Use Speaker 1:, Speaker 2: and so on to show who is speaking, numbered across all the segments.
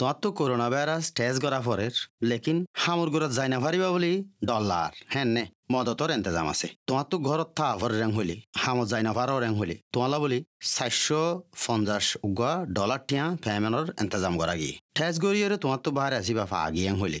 Speaker 1: তোমার তো corona virus test করা পরের, লেকিন হামুর ঘরত যাই না পারিবা বলি ডলার হ্যাঁ নে, মদতর এন্তেজাম আছে। তোমার তো ঘরত থা ভর রেং হলি, হামত যাই না পারো রেং হলি। তোমালা বলি চারশো পঞ্চাশ উগা ডলার টিয়া ফ্যামেনর এন্তেজাম করা গিয়ে ঠেস গড়িয়ে তোমার তো বাহারে আসিবা ফা আগিয়ে হলি।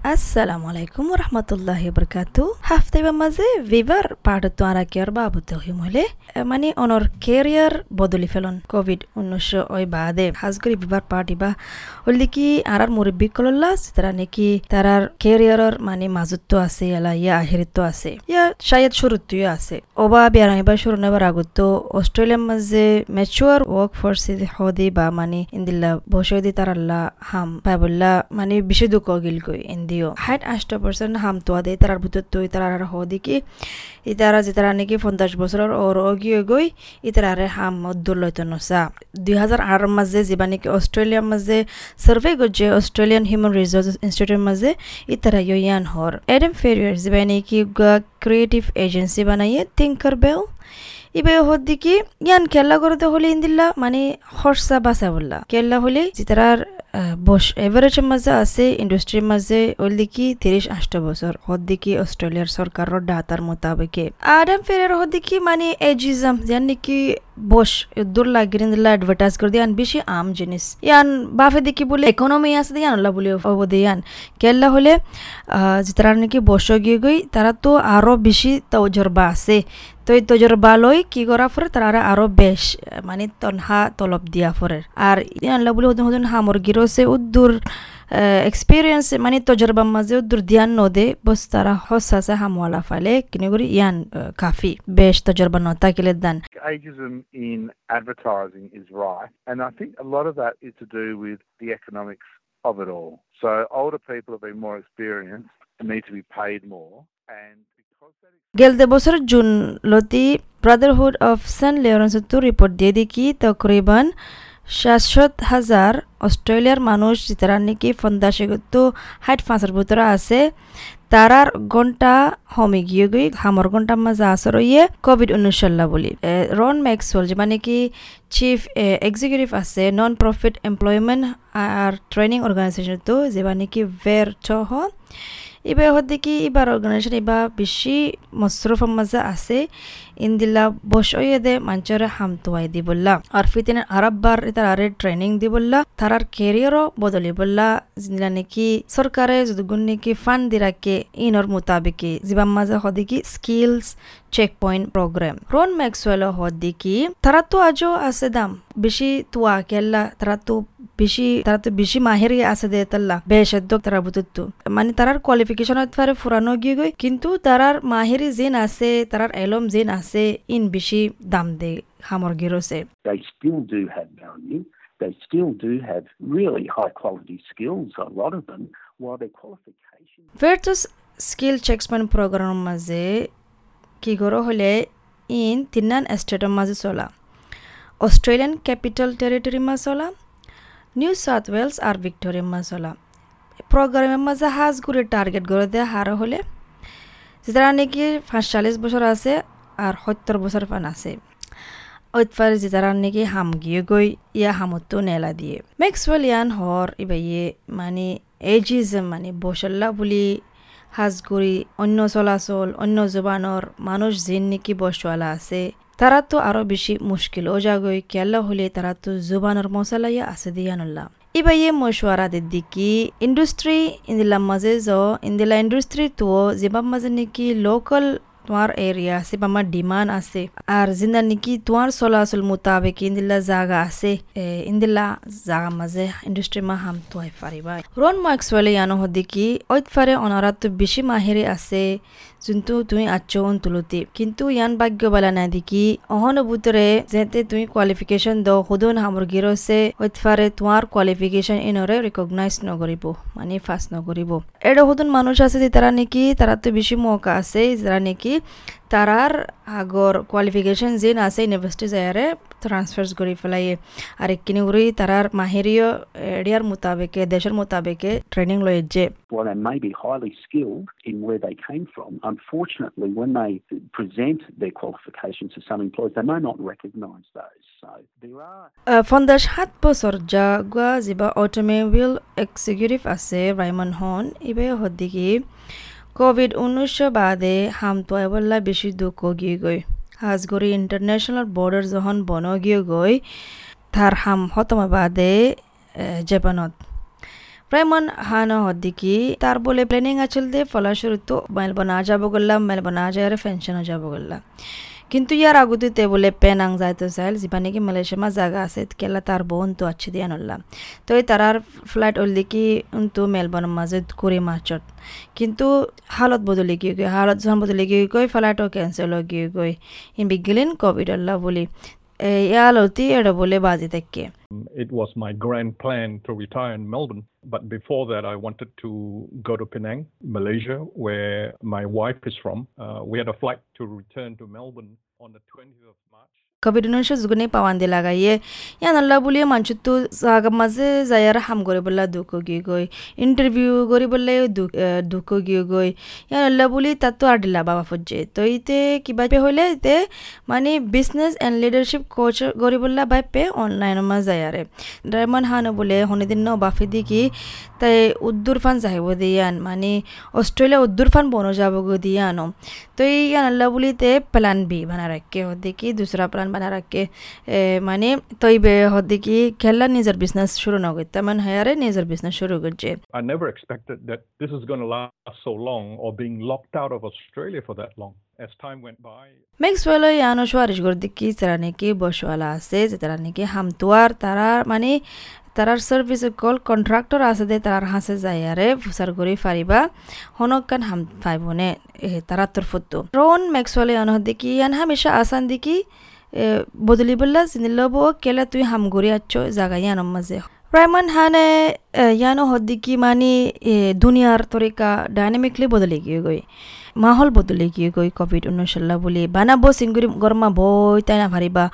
Speaker 2: আসসালামু আলাইকুম রহমতুল্লাহি বরকাতু হাফতে মাঝে ভিভার পাড়তো আরা কেয়ার বাবুতে হইম হলে মানে অনর কেরিয়ার বদলি ফেলন কোভিড উনিশশো ওই বাদে হাজ করে ভিভার পার্টি বা হলি কি আর মুরব্বী কলল্লা তারা নাকি তারার কেরিয়ারর মানে মাজুত্ব আছে এলা ইয়া আহিরিত্ব আছে ইয়া শায়দ শুরুত্বও আছে ওবা বিয়ার এবার শুরু নেবার আগত অস্ট্রেলিয়ার মাঝে ম্যাচুয়ার ওয়ার্ক ফোর্স হদি বা মানে ইন্দিল্লা বসে দি তারাল্লা হাম পাবল্লা মানে বেশি দুঃখ গিল কই দিও। হাইট আষ্ট পার্সেন্ট হাম তোয়া দে, তারার ভিতর তুই তার হ দিকে ইতারা যে তারা নাকি পঞ্চাশ বছরের ওর অগিয়ে গই ইতারারে হাম উদ্দুর লইতো নসা দুই হাজার আঠারো মাঝে যেবা নাকি অস্ট্রেলিয়ার মাঝে সার্ভে করছে অস্ট্রেলিয়ান হিউম্যান রিসোর্স ইনস্টিটিউটের মাঝে ইতারা ইয়ান হর এডম ফেরিয়ার যেবা নাকি ক্রিয়েটিভ এজেন্সি বানাইয়ে থিঙ্কার বেল ইবে হর দিকে ইয়ান খেলা করতে হলে ইন্দিল্লা মানে খরচা বাঁচা বললা। কেল্লা হলে যে বস, এভারেজের মাঝে আছে, ইন্ডাস্ট্রির মাঝে ওই দিকে তিরিশ আষ্ট বছর। হদ দিকে অস্ট্রেলিয়ার সরকারের ডাতার মোতাবেকে। আডাম ফেরের হদ দিকে মানে এজিজম যেন নাকি বস দূর লাগিয়ে দিলা অ্যাডভার্টাইজ করে দিয়ান বেশি আম জিনিস। ইয়ান বাফে দেখি বলে ইকোনমি আছে দিয়ান আল্লাহ বলে অবধি ইয়ান। কেল্লা হলে যে তারা নাকি বস গিয়ে গই, তারা তো আরো বেশি তজরবা আছে তো এই তজরবা লই কি করা ফরে তারা আরো বেশ মানে তনহা তলব দিয়া ফরে আর আল্লাহ বলে হদন হদন হামর গিরোসে উদ্দুর এক্সপিরিয়েন্স মানে তজরবা মাঝে উদ্দুর ধ্যান নদে বস তারা হসাসে হামওয়ালা ফালে কিনে করি ইয়ান কাফি বেশ তজরবা নতা কিলে দান
Speaker 3: ageism in advertising is right, and I think a lot of that is to do with the economics of it all. So older people have been more experienced and need to be paid more, and
Speaker 2: গেলতে বছর জুন লতি brotherhood of saint লেরেন্সতো report দিয়ে দেখি তকরিবান সাতশত হাজার অস্ট্রেলিয়ার মানুষ যারা নাকি ফন্দাসিগত হাইট পাঁচের ভিতরে আছে। তারার ঘণ্টা হমে গিয়ে গই হামর ঘণ্টা মাঝে আসর ইয়ে কোভিড উনিশল্লা বলি রন ম্যাক্সওয়েল যে মানে কি চিফ এক্সিকিউটিভ আছে নন প্রফিট এমপ্লয়মেন্ট আর ট্রেনিং অর্গানাইজেশন তো যে মানে কি ভের চহ এবার হতে কি এবার অর্গানাইজেশন এবার বেশি মশরুফের মাজা আছে। ইন্দিল্লা বসয়ে দে মানুষের হামতুয়াই দি বললা। আর ফিতিন আরববার তার আরে ট্রেনিং দি বললা। তারার কেরিয়ারও বদলি বললা। জিনিলা নাকি সরকারে যদুগুণ নাকি ফান্ড দি রাখে ইনর মোতাবেকে জীবান মাঝে হদি কি skills check point programme. Ron Maxwell হদি কি তারা তো আজও আছে দাম। বেশি তুয়া কেল্লা, তারা তো বেশি, তারা তো বেশি মাহের আছে দে তাল্লা। বেশ তারা বুতুত মানে তারার কোয়ালিফিকেশন ফারে ফুরানো গিয়ে গই, কিন্তু তারার মাহেরি জিন আছে, তারার এলম জিন আছে। ইন বেশি দাম দে হামর গিরোসে
Speaker 4: They still do have value. They still do have really high quality skills, a lot of them, while their qualifications.
Speaker 2: ভার্টাস স্কিল চেকসমেন্ট প্রোগ্রাম মাঝে কি করো হলে ইন তিনান এস্টেটের মাঝে চলা অস্ট্রেলিয়ান ক্যাপিটাল টেরিটরি মাঝে চলা নিউ সাউথ ওয়েলস আর ভিক্টোরিয়া মাঝে চলা প্রোগ্রামের মাঝে হাজ করে টার্গেট করে দেওয়া হার হলে যারা নাকি পাঁচচল্লিশ বছর আছে আর সত্তর বছর ফান আছে। যে যারা নাকি হাম গিয়ে গই ইয়া হামতো নেলা দিয়ে। মেক্সওয়েল ইয়ান হর ইবা ইয়ে মানে এজিজম মানে বসল্লা বুলি হাজগুড়ি অন্য চলাচল, অন্য জবানৰ মানুষ যেন নাকি বসওয়ালা আছে। তারা তো আরও বেশি মুশকিল ও জাগই কেল্লা হলে তারা তো জুবানের মশালাইয়া আছে দিয়ানুল্লাহ ইবা ইয়ে মশওয়ারা দিদ্দিকি ইন্ডাস্ট্রি ইন্দিলা মাঝে য ইন্দিলা ইন্ডাস্ট্রি তো মাঝে নাকি লোকাল তোমার এরিয়া আছে বা আমার ডিমান্ড আছে। আর জিন্দা নাকি তোমার চলাচল মোতাবেক ইন্দিল্লা জাগা আছে। ইন্দিল্লা জাগা মাঝে ইন্ডাস্ট্রি মা হাম তোয়াই ফারিবা রন মার্কসওয়ালে ইয়ানো হদি কি, ওইত ফারে অনারা তো বেশি আছে যোনটো তুমি আচ্ছ অন্তলতি। কিন্তু ইয়ান ভাগ্য বেলা নাই দেখি অহন বুতরে যেতে তুমি কোৱালিফিকেশ্যন দ সদন সামগ্ৰীৰ আছে হইতফাৰে তোমাৰ কোৱালিফিকেশ্যন ইনৰে ৰিকগনাইজ নকৰিব মানে ফাৰ্ষ্ট নকৰিব এটা সদন মানুষ আছে যে তারা নাকি, তারা তো বেশি মৌকা আছে, যারা নাকি তারার আগর কোয়ালিফিকেশন যেন আছে ইউনিভার্সিটি যায়ারে ট্রান্সফার্স করে ফেলাই আর একখিনি করে তারার মাহেরীয় এরিয়ার মোতাবেকে দেশের মোতাবেকে ট্রেনিং লয়ে যে
Speaker 4: While they may be highly skilled in where they came from, unfortunately, when they present their qualifications to some employers, they may not recognise those. So there are
Speaker 2: পঞ্চাছ সাত বছর জাগুয়া যিবা অটোমোবিল এক্সিকিউটিভ আছে Raymon হন ইবে Covid উনিশশো বাদে হামতো এবল্লা বেশি দুঃখ গিয়ে গই। হাজগরি ইন্টারন্যাশনাল বর্ডার যখন বন গিয়ে গই, তার হাম হতম বাদে জাপানত। প্রায়মন হান হদ্দিকি তার বলে প্ল্যানিং আছিল দে না যাব গল্লাম মেলবনা যায় ফেনশনও যাব গল্লাম কিন্তু ইয়ার আগতে বলে পেনাং যাইতে চাইল যিবা নাকি মালয়েশিয়ামা জায়গা আছে কেলা তার বোন তো আছে দিয়ে আনলাম তো এই তারার ফ্লাইট ওল্লি কি তো মেলবোর্নের মাঝে কুড়ি মার্চত। কিন্তু হালত বদলি গিয়ে গই হালত যখন বদলি গিয়ে গই ফ্লাইটও ক্যান্সেল গিয়ে গই ইন বিগিলিন কোভিড আল্লাহ বলি।
Speaker 5: It was my grand plan to retire in Melbourne. But before that, I wanted to go to Penang, Malaysia, where my wife is from. Uh, we had a flight to return to Melbourne on the 20th of
Speaker 2: COVID উনিশ যুগুনে পাওয়ান দি লাগাইয়ে ইয়ান আল্লাহ বুলিয়ে মানুষ তো জাগা মাঝে যাইয়ার হাম করে বললা দুঃখ গিয়ে গই ইন্টারভিউ করি বললে দুঃখ গিয়ে গই ইয়ান আল্লাহ বুলি তাত তো আর দিলা বাবা ফজ্জে তো ইতে কিবা হলে ইতে মানে বিজনেস এন্ড লিডারশিপ কোচ করি বললা বাই পে অনলাইনের মাঝে যাইয়ারে ডায়মন্ড হান বলে হনিদিন বাফি দিকি তাই উদ্দুর ফান যাইব দিয়ান মানে অস্ট্রেলিয়া উদ্দুর ফান বনো যাব গো দিয়ানো তো ইয়ান আল্লাহ বুলিতে প্ল্যান বি বানা রাখে হদ্দিকি দুসরা প্ল্যান বানা রাখে মানে তৈবে হদ্দিকি খেলা নিজের বিজনেস শুরু না করতে মানে হায়ারে নিজের বিজনেস শুরু করছে
Speaker 5: I never expected that this is going to last so long or being locked out of Australia for that long.
Speaker 2: Maxwell ইয়ানো সোয়ারিশ গর্দিকি তারা নাকি বসওয়ালা আছে যে তারা নাকি হামতুয়ার তারা মানে তারার সার্ভিস কল কন্ট্রাক্টর আছে দে তারার হাসে যায় আরে ফুসার করে ফারিবা হনকান হাম ফাইবনে তারা তোর ফুটতো রোন ম্যাক্সওয়েল ইয়ানো দেখি ইয়ান হামেশা আসান দেখি বদলি বললা চিনিলব কেলা তুই হাম গড়ি আচ্ছ জাগা ইয়ানোর মাঝে প্রায়মান হানে ইয়ানো হদ্দিকি মানে দুনিয়ার তরিকা ডাইনামিকলি বদলে গিয়ে গই মাহল বদলে গিয়ে গই কোভিড উনিশাল্লাহ বলি বানাবো সিঙ্গুরি গরমা বই তাই না ভারিবা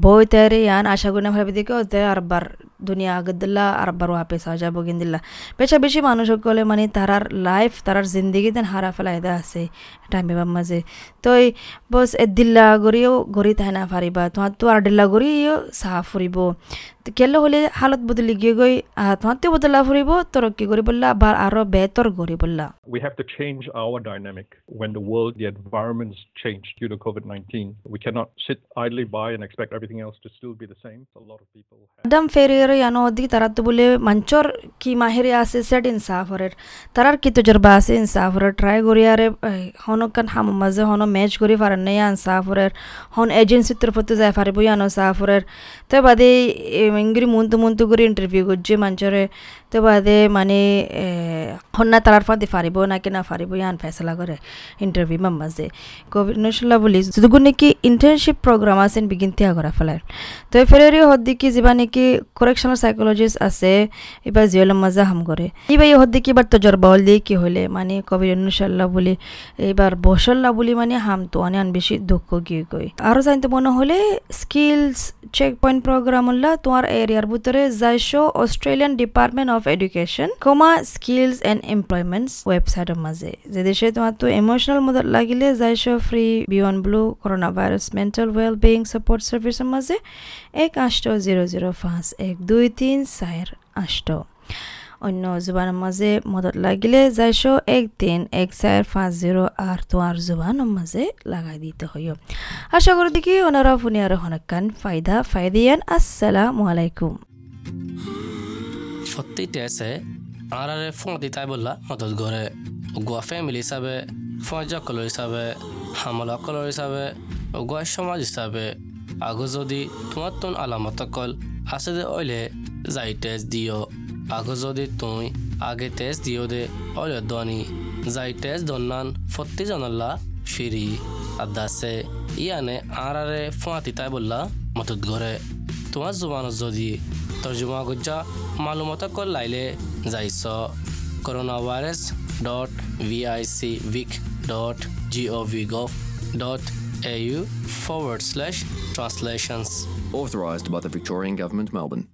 Speaker 2: বই তাইরে ইয়ান আশা করি না ভারিবা দিকে ওতে আরবার দুনিয়া আগদিল্লা আরবার ওয়াপে সাজা বগিন্দিল্লা পেছা বেশি মানুষ সকলে মানে তারার লাইফ তারার জিন্দগি তেন হারা ফেলাইদা আছে টাইম বেবার মাঝে তই বস এদিল্লা গড়িও গড়ি তাই না পারিবা তোমার তো আর ডিল্লা গড়িও চাহ ফুরিব কেলে হলে হালত বদলি গিয়ে গই তোমার তো বদলা করি বললা আবার আরও বেতর গড়ি বললা
Speaker 5: we have to change our dynamic when the world, the environment's changed due to COVID 19. We cannot sit idly by and expect everything else to still be the same. A lot of people have.
Speaker 2: একদম ফেরিয়ের ইয়ানো দি তারা তো বলে মঞ্চর কি মাহিরে আছে set ইনসাফরের তারার কি তজরবা আছে ইনসাফরের try করিয়ারে হনকান হাম মাঝে হন ম্যাচ করি পারেন না ইনসাফরের হন এজেন্সি তরফতে যায় পারিব ইয়ানো সাফরের তো বাদে ইংরি মুন্তু মুন্তু করে ইন্টারভিউ করছে মঞ্চরে তো বাদে মানে হন্না তারার ফাঁদি ফারিব, নাকি না ফারিব, ইয়ান ফেসলা করে ইন্টারভিউ মাঝে কোভিড নশলা বলি যদি নাকি ইন্টার্নশিপ প্রোগ্রাম বিগিন তিয়া করা ফেলার তো ফেরেরি হদ্দিকি যিবা নাকি করেকশনাল সাইকোলজিস্ট আছে এবার জিওলের মাঝে হাম করে এবার এই হদ্দিকি এবার তো জরবা হল দিয়ে, কি হলে মানে কোভিড নশাল্লাহ বলি এবার বসল্লা বলি মানে হাম তো অনেক বেশি দুঃখ গিয়ে গই আরও জানতে মনে হলে স্কিলস চেক পয়েন্ট প্রোগ্রাম হল্লা তোমার এরিয়ার ভিতরে যাইশো Australian department of education comma skills and employments ওয়েবসাইটের মাঝে যে দেশে তোমার তো ইমোশনাল মদত লাগিলে যাইশো free beyond blue corona virus mental well being support সার্ভিসের মাঝে এক আষ্ট জিরো জিরো পাঁচ এক দুই তিন চার আষ্ট অন্য জুবানের মাঝে মদত লাগিলে যাইশো এক তিন এক চার পাঁচ জিরো আর তোমার জুবানের মাঝে লাগাই দিতে হইও আশা করি দেখি ওনারা ফুনি আর হনকান ফায়দা ফায়দিয়ান আসসালামু আলাইকুম
Speaker 6: সত্যিতে আছে আর আরে ফোন দিতাই বললা, মদত করে গোয়া ফ্যামিলি হিসাবে, ফজা কলর হিসাবে, হামলা কলর হিসাবে গোয়া সমাজ হিসাবে। আগো যদি তোমার তোন আলামত কল আছে যে ওইলে যাই টেস্ট দিও। আগো যদি তুই আগে টেস্ট দিও দে অলিয় দনি। যাই টেস্ট দন্নান, ফত্তি জনল্লা ফিরি। আদাসে ইয়ানে আরারে ফুয়াতি তাই বললা মতত গরে তোমার জুবানত যদি তর্জমা গুজ্জা মালুমতা কল লাইলে যাইছ corona virus dot VIC vic dot GOV gov dot au forward slash translations.
Speaker 7: Authorised by the Victorian Government, Melbourne.